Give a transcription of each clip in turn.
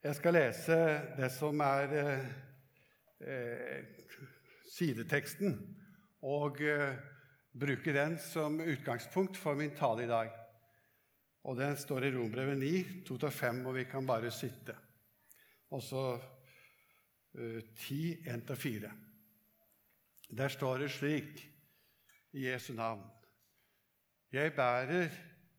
Jeg skal lese det som er eh, sideteksten, og eh, bruke den som utgangspunkt for min tale i dag. Og Den står i Rombrevet 9, 2-5, og vi kan bare sitte. Og så eh, 10, 1-4. Der står det slik i Jesu navn Jeg bærer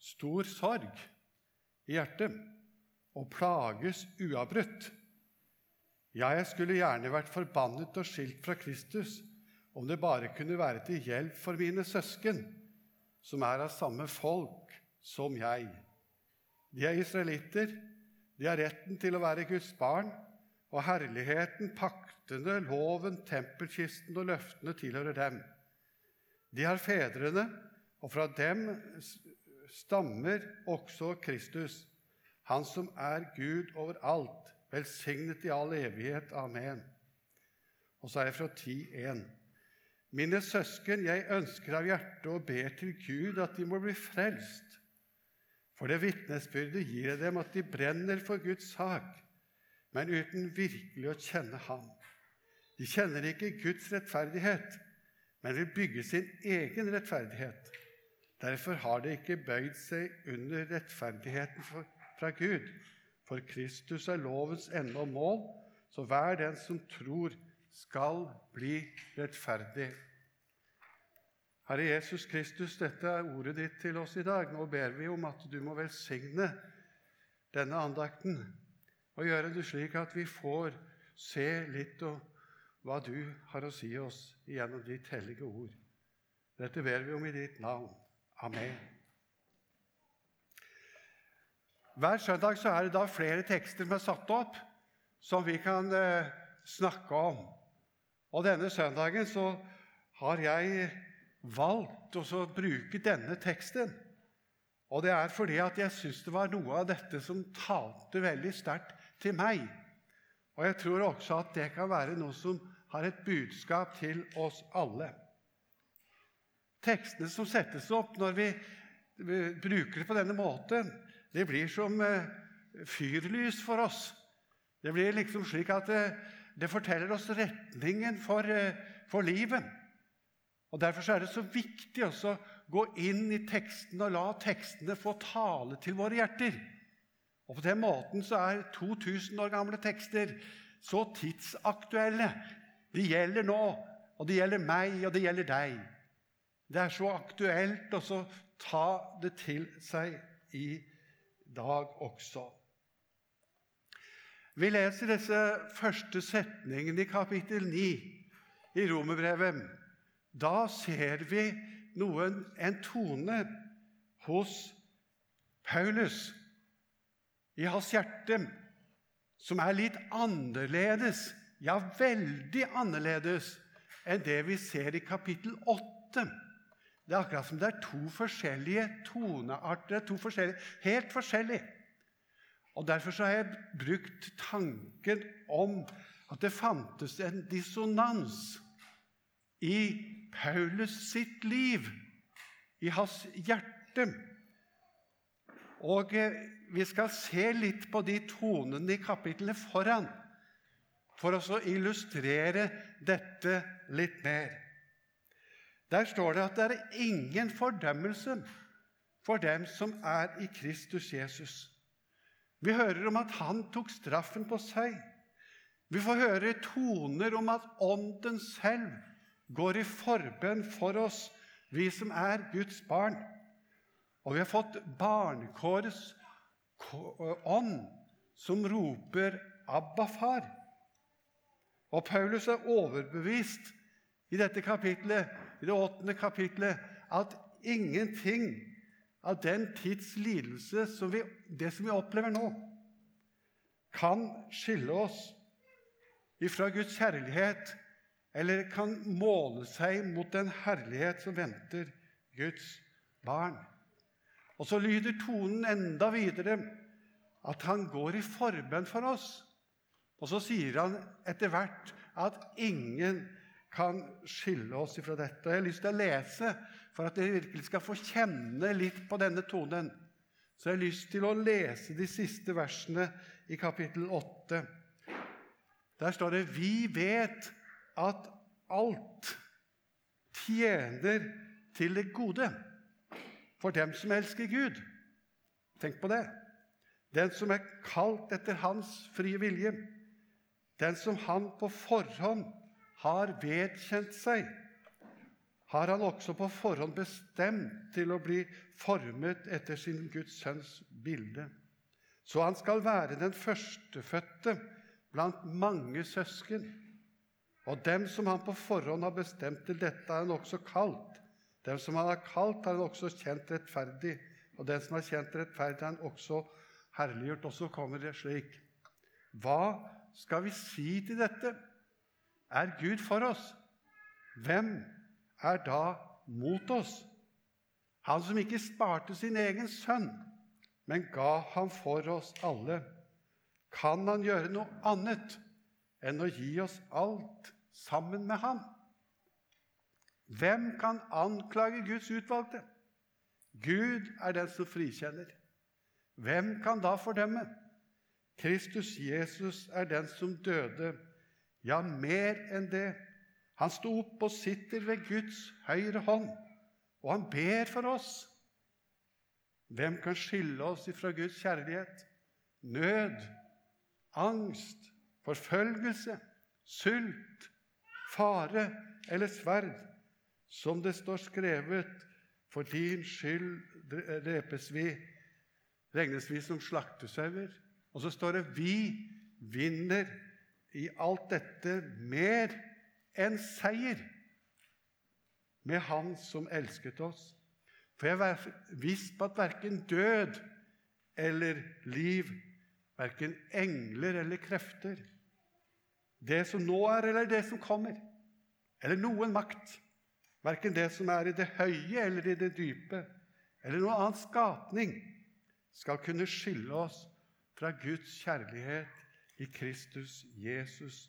stor sorg i hjertet og plages uavbrutt. Ja, jeg skulle gjerne vært forbannet og skilt fra Kristus om det bare kunne være til hjelp for mine søsken, som er av samme folk som jeg. De er israelitter, de har retten til å være Guds barn, og herligheten, paktene, loven, tempelkisten og løftene tilhører dem. De har fedrene, og fra dem stammer også Kristus han som er Gud over alt, velsignet i all evighet. Amen. Og så er jeg fra 10.1. Mine søsken, jeg ønsker av hjertet og ber til Gud at de må bli frelst. For det vitnesbyrdet gir jeg dem at de brenner for Guds sak, men uten virkelig å kjenne Ham. De kjenner ikke Guds rettferdighet, men vil bygge sin egen rettferdighet. Derfor har de ikke bøyd seg under rettferdigheten for fra Gud. For Kristus er lovens ende og mål, så hver den som tror, skal bli rettferdig. Herre Jesus Kristus, dette er ordet ditt til oss i dag. Nå ber vi om at du må velsigne denne andakten og gjøre det slik at vi får se litt av hva du har å si oss gjennom ditt hellige ord. Dette ber vi om i ditt navn. Amen. Hver søndag så er det da flere tekster som er satt opp, som vi kan eh, snakke om. Og denne søndagen så har jeg valgt å bruke denne teksten. Og det er fordi at jeg syns det var noe av dette som talte veldig sterkt til meg. Og jeg tror også at det kan være noe som har et budskap til oss alle. Tekstene som settes opp når vi bruker det på denne måten, det blir som eh, fyrlys for oss. Det blir liksom slik at det, det forteller oss retningen for, eh, for, livet. Og Derfor er det så viktig å gå inn i teksten og la tekstene få tale til våre hjerter. Og På den måten så er 2000 år gamle tekster så tidsaktuelle. De gjelder nå, og de gjelder meg, og det gjelder deg. Det er så aktuelt å ta det til seg i dag også. Vi leser disse første setningene i kapittel 9 i Romerbrevet. Da ser vi noen, en tone hos Paulus i hans hjerte som er litt annerledes, ja, veldig annerledes enn det vi ser i kapittel 8. Det er akkurat som det er to forskjellige tonearter. To forskjellige, helt forskjellige. Og Derfor har jeg brukt tanken om at det fantes en dissonans i Paulus sitt liv, i hans hjerte. Og eh, vi skal se litt på de tonene i kapitlene foran for å illustrere dette litt mer. Der står det at det er ingen fordømmelse for dem som er i Kristus Jesus. Vi hører om at han tok straffen på seg. Vi får høre toner om at Ånden selv går i forbønn for oss, vi som er Guds barn. Og vi har fått barnekårets ånd, som roper 'Abba, far'. Og Paulus er overbevist i dette kapitlet i det åttende kapitlet at ingenting av den tids lidelse, som vi, det som vi opplever nå, kan skille oss ifra Guds herlighet, eller kan måle seg mot den herlighet som venter Guds barn. Og så lyder tonen enda videre at han går i forbønn for oss. Og så sier han etter hvert at ingen kan skille oss fra dette. Jeg har lyst til å lese for at dere virkelig skal få kjenne litt på denne tonen. Så jeg har lyst til å lese de siste versene i kapittel 8. Der står det Vi vet at alt tjener til det gode for dem som elsker Gud. Tenk på det. Den som er kalt etter Hans frie vilje. Den som Han på forhånd har vedkjent seg, har Han også på forhånd bestemt til å bli formet etter sin Guds sønns bilde. Så han skal være den førstefødte blant mange søsken. Og dem som han på forhånd har bestemt til dette, er han også kalt. Dem som han har kalt, har han også kjent rettferdig. Og den som har kjent rettferdig, har han også herliggjort. Og så kommer det slik Hva skal vi si til dette? Er Gud for oss? Hvem er da mot oss? Han som ikke sparte sin egen sønn, men ga ham for oss alle. Kan han gjøre noe annet enn å gi oss alt sammen med ham? Hvem kan anklage Guds utvalgte? Gud er den som frikjenner. Hvem kan da fordømme? Kristus Jesus er den som døde, ja, mer enn det. Han sto opp og sitter ved Guds høyre hånd, og han ber for oss. Hvem kan skille oss ifra Guds kjærlighet? Nød, angst, forfølgelse, sult, fare eller sverd, som det står skrevet, for din skyld drepes vi, regnes vi som slaktesauer. Og så står det 'vi vinner i alt dette mer enn seier' med Han som elsket oss. For jeg er visst på at verken død eller liv, verken engler eller krefter, det som nå er, eller det som kommer, eller noen makt, verken det som er i det høye eller i det dype, eller noen annen skapning, skal kunne skille oss fra Guds kjærlighet i Kristus Jesus,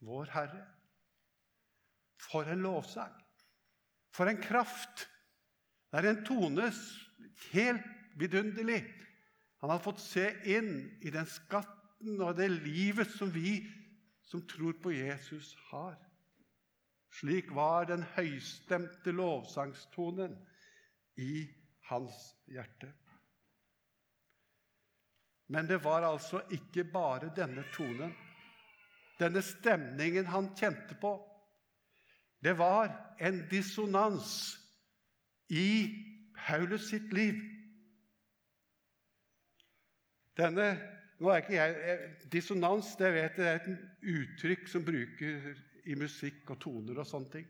vår Herre. For en lovsang! For en kraft! Det er en tone helt vidunderlig. Han har fått se inn i den skatten og det livet som vi som tror på Jesus, har. Slik var den høystemte lovsangstonen i hans hjerte. Men det var altså ikke bare denne tonen, denne stemningen han kjente på. Det var en dissonans i Paulus sitt liv. Denne nå er ikke jeg, Dissonans det vet jeg, er et uttrykk som bruker i musikk og toner og sånne ting.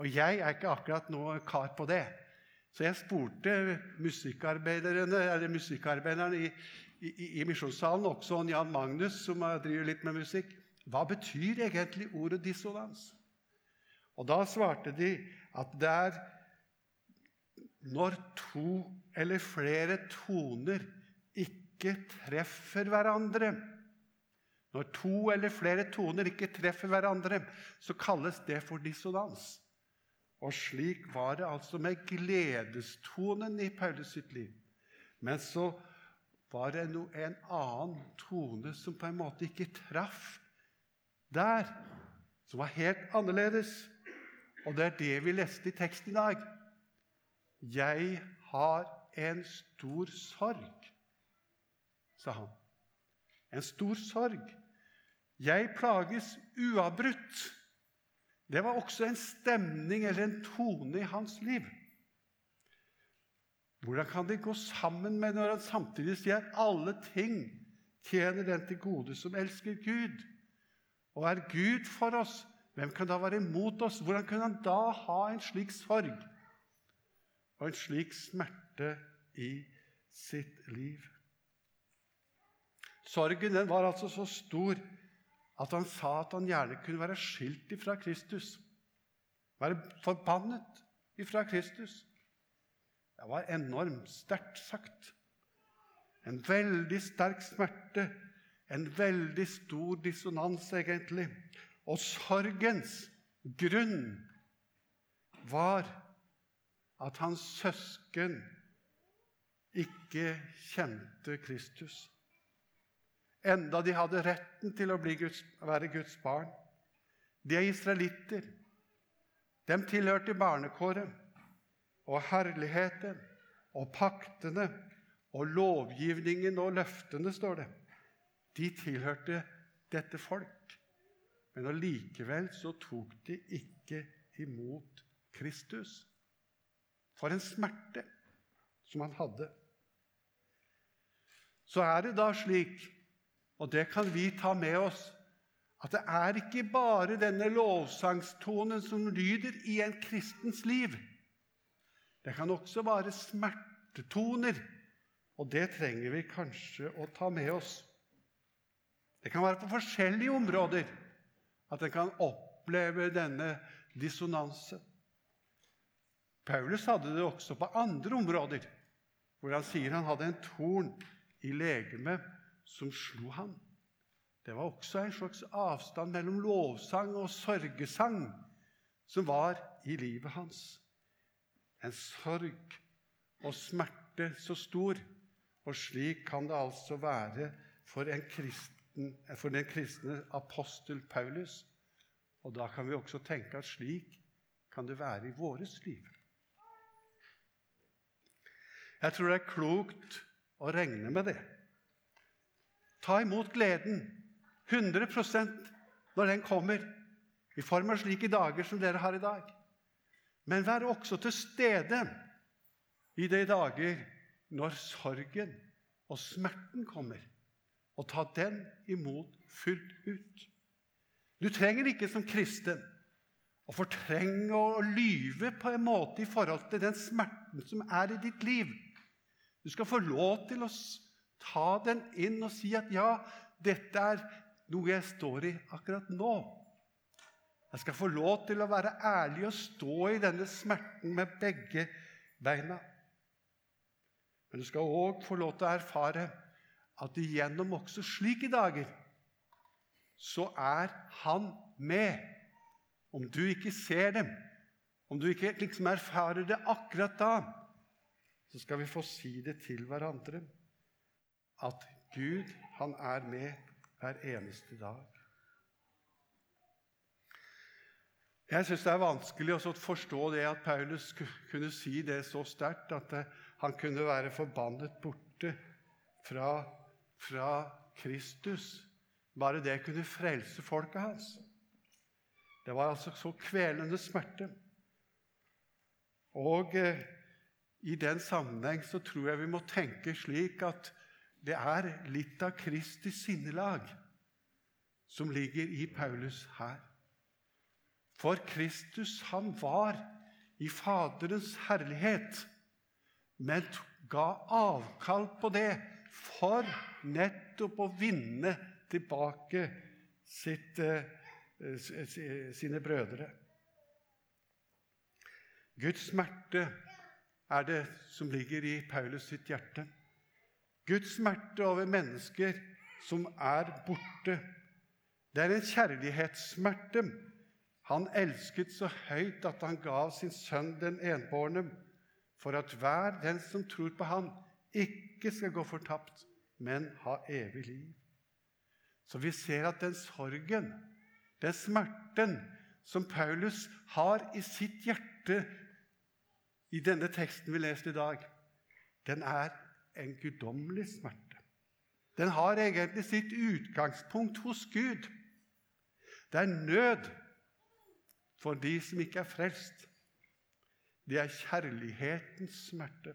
Og jeg er ikke akkurat noe kar på det. Så jeg spurte musikkarbeiderne, eller musikkarbeiderne i, i, i Misjonssalen, også Jan Magnus, som driver litt med musikk, hva betyr egentlig ordet dissonans? Og da svarte de at det er når to eller flere toner ikke treffer hverandre Når to eller flere toner ikke treffer hverandre, så kalles det for dissonans. Og slik var det altså med gledestonen i Paulus sitt liv. Men så var det en annen tone som på en måte ikke traff der, som var helt annerledes. Og det er det vi leste i teksten i dag. 'Jeg har en stor sorg', sa han. En stor sorg. Jeg plages uavbrutt. Det var også en stemning eller en tone i hans liv. Hvordan kan det gå sammen med når han samtidig sier at alle ting tjener den til gode som elsker Gud? Og er Gud for oss, hvem kan da være imot oss? Hvordan kunne han da ha en slik sorg? og en slik smerte i sitt liv. Sorgen den var altså så stor at han sa at han gjerne kunne være skilt ifra Kristus. Være forbannet ifra Kristus. Det var enormt sterkt sagt. En veldig sterk smerte, en veldig stor dissonans, egentlig. Og sorgens grunn var at hans søsken ikke kjente Kristus. enda de hadde retten til å Guds, være Guds barn. De er israelitter. De tilhørte barnekåret og herligheten og paktene og lovgivningen og løftene, står det. De tilhørte dette folk. Men allikevel så tok de ikke imot Kristus. For en smerte som han hadde. Så er det da slik, og det kan vi ta med oss, at det er ikke bare denne lovsangstonen som lyder i en kristens liv. Det kan også være smertetoner, og det trenger vi kanskje å ta med oss. Det kan være på forskjellige områder at en kan oppleve denne dissonansen. Paulus hadde det også på andre områder, hvor han sier han hadde en torn i legemet som slo ham. Det var også en slags avstand mellom lovsang og sørgesang som var i livet hans. En sorg og smerte så stor. Og slik kan det altså være for, kristen, for den kristne apostel Paulus. Og da kan vi også tenke at slik kan det være i vårt liv. Jeg tror det er klokt å regne med det. Ta imot gleden 100% når den kommer, i form av slike dager som dere har i dag. Men vær også til stede i de dager når sorgen og smerten kommer, og ta den imot fullt ut. Du trenger ikke som kristen å fortrenge og lyve på en måte i forhold til den smerten som er i ditt liv. Du skal få lov til å ta den inn og si at ja, dette er noe jeg står i akkurat nå. Jeg skal få lov til å være ærlig og stå i denne smerten med begge beina. Men du skal òg få lov til å erfare at igjennom også slike dager så er Han med. Om du ikke ser dem, om du ikke liksom erfarer det akkurat da, så skal vi få si det til hverandre at Gud, han er med hver eneste dag. Jeg syns det er vanskelig å forstå det at Paulus kunne si det så sterkt at han kunne være forbannet borte fra, fra Kristus. Bare det kunne frelse folket hans. Det var altså så kvelende smerte. Og eh, i den sammenheng så tror jeg vi må tenke slik at det er litt av Kristi sinnelag som ligger i Paulus her. For Kristus, han var i Faderens herlighet, men ga avkall på det for nettopp å vinne tilbake sitt, eh, sine brødre. Guds smerte er det som ligger i Paulus sitt hjerte. Guds smerte over mennesker som er borte. Det er en kjærlighetssmerte. Han elsket så høyt at han gav sin sønn den enbårne, for at hver den som tror på han, ikke skal gå fortapt, men ha evig liv. Så vi ser at den sorgen, den smerten, som Paulus har i sitt hjerte i denne teksten vi leste i dag, den er en guddommelig smerte. Den har egentlig sitt utgangspunkt hos Gud. Det er nød for de som ikke er frelst. Det er kjærlighetens smerte.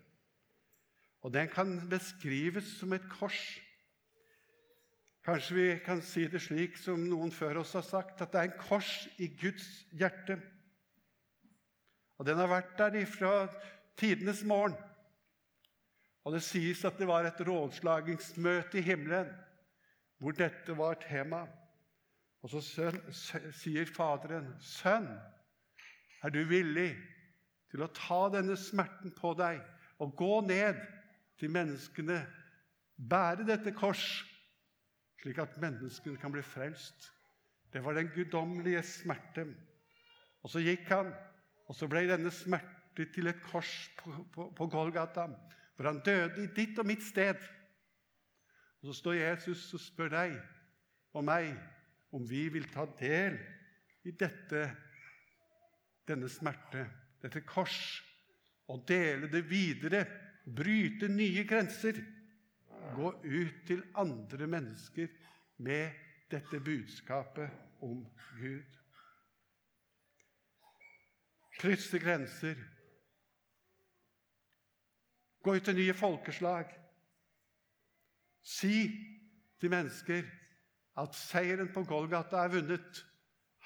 Og den kan beskrives som et kors. Kanskje vi kan si det slik som noen før oss har sagt, at det er en kors i Guds hjerte. Og den har vært der ifra tidenes morgen. Og det sies at det var et rådslagingsmøte i himmelen hvor dette var tema. Og så søn, sier Faderen, 'Sønn, er du villig til å ta denne smerten på deg og gå ned til menneskene, bære dette kors, slik at menneskene kan bli frelst?' Det var den guddommelige smerte. Og så gikk han og så ble denne smerte til et kors på, på, på Golgata, hvor han døde i ditt og mitt sted. Og Så står Jesus og spør deg og meg om vi vil ta del i dette, denne smerte, dette kors, og dele det videre, bryte nye grenser, gå ut til andre mennesker med dette budskapet om Gud. Krysse grenser. Gå ut til nye folkeslag. Si til mennesker at seieren på Golgata er vunnet.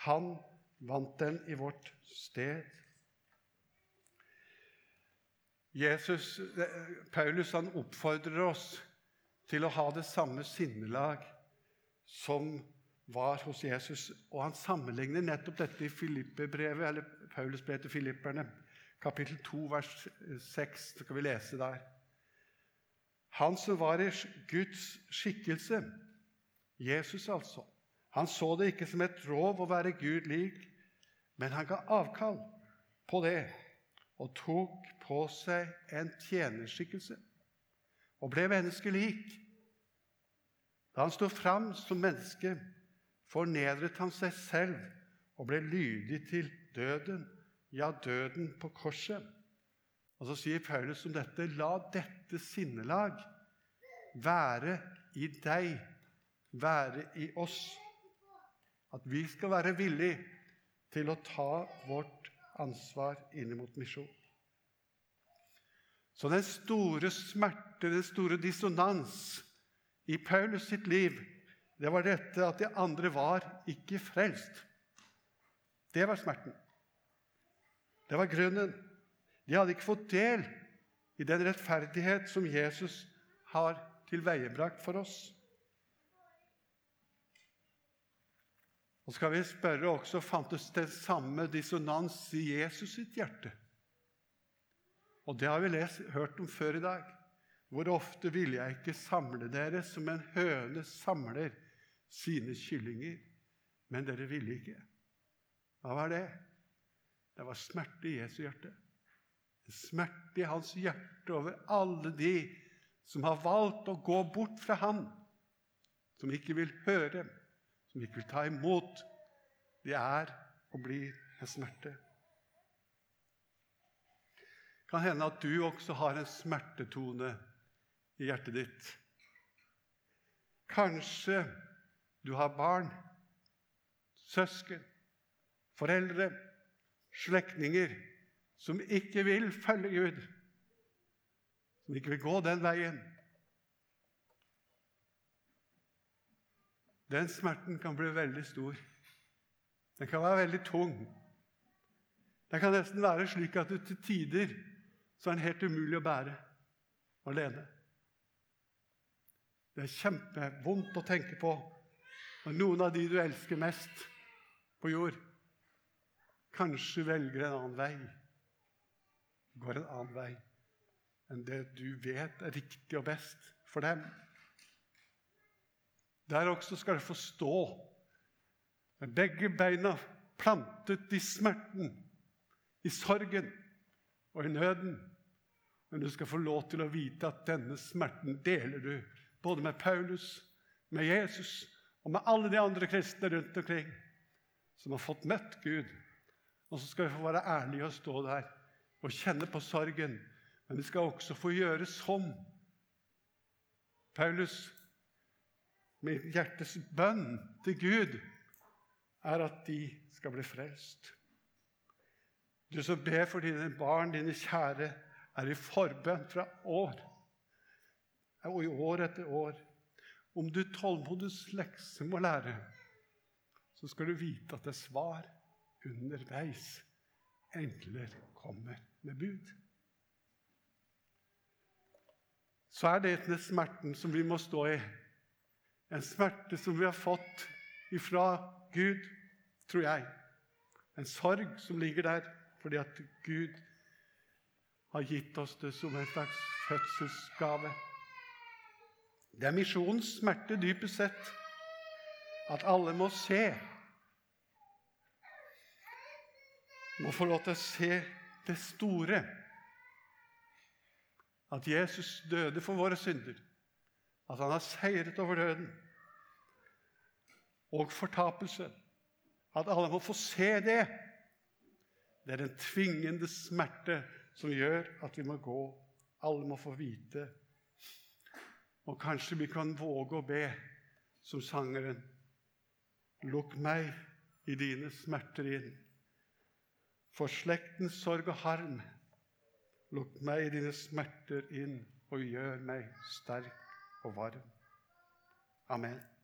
Han vant den i vårt sted. Jesus, Paulus han oppfordrer oss til å ha det samme sinnelag som var hos Jesus. Og han sammenligner nettopp dette i Filippe-brevet, eller Paulus brev til filipperne, kapittel 2, vers 6. Så skal vi lese der. Han som var i Guds skikkelse, Jesus altså, han så det ikke som et rov å være Gud lik, men han ga avkall på det og tok på seg en tjenerskikkelse og ble menneskelik. Da han sto fram som menneske, fornedret han seg selv og ble lydig til døden, ja, døden på korset. Og Så sier Paulus om dette.: La dette sinnelag være i deg, være i oss. At vi skal være villige til å ta vårt ansvar inn mot misjon. Så den store smerte, den store dissonans i Paulus sitt liv, det var dette at de andre var ikke frelst. Det var smerten. Det var grunnen. De hadde ikke fått del i den rettferdighet som Jesus har tilveiebrakt for oss. Og skal vi spørre også fantes det samme dissonans i Jesus sitt hjerte. Og det har vi lest, hørt om før i dag. Hvor ofte ville jeg ikke samle dere som en høne samler sine kyllinger? Men dere ville ikke. Hva var det? Det var smerte i Jesu hjerte. Smerte i hans hjerte over alle de som har valgt å gå bort fra ham, som ikke vil høre, som ikke vil ta imot. Det er og blir en smerte. Det kan hende at du også har en smertetone i hjertet ditt. Kanskje du har barn, søsken, foreldre slektninger som ikke vil følge Gud, som ikke vil gå den veien. Den smerten kan bli veldig stor. Den kan være veldig tung. Den kan nesten være slik at du til tider så er den helt umulig å bære alene. Det er kjempevondt å tenke på når noen av de du elsker mest på jord, kanskje velger en annen vei, går en annen vei enn det du vet er riktig og best for dem. Der også skal du få stå med begge beina plantet i smerten, i sorgen og i nøden. Men du skal få lov til å vite at denne smerten deler du både med Paulus, med Jesus og med alle de andre kristne rundt omkring som har fått møtt Gud og så skal vi få være ærlige og stå der og kjenne på sorgen. Men vi skal også få gjøre som Paulus med hjertets bønn til Gud er at de skal bli frelst. Du som ber for dine barn, dine kjære, er i forbønn fra år og i år etter år. Om du tålmodighets lekse må lære, så skal du vite at det er svar underveis. Engler kommer med bud. Så er det denne smerten som vi må stå i. En smerte som vi har fått ifra Gud, tror jeg. En sorg som ligger der fordi at Gud har gitt oss det som en slags fødselsgave. Det er misjonens smerte dypest sett. At alle må se må få lov til å se det store. At Jesus døde for våre synder. At han har seiret over døden og fortapelse. At alle må få se det. Det er den tvingende smerte som gjør at vi må gå. Alle må få vite. Og kanskje vi kan våge å be som sangeren. Lukk meg i dine smerter inn. For slektens sorg og harm, lukk meg i dine smerter inn og gjør meg sterk og varm. Amen.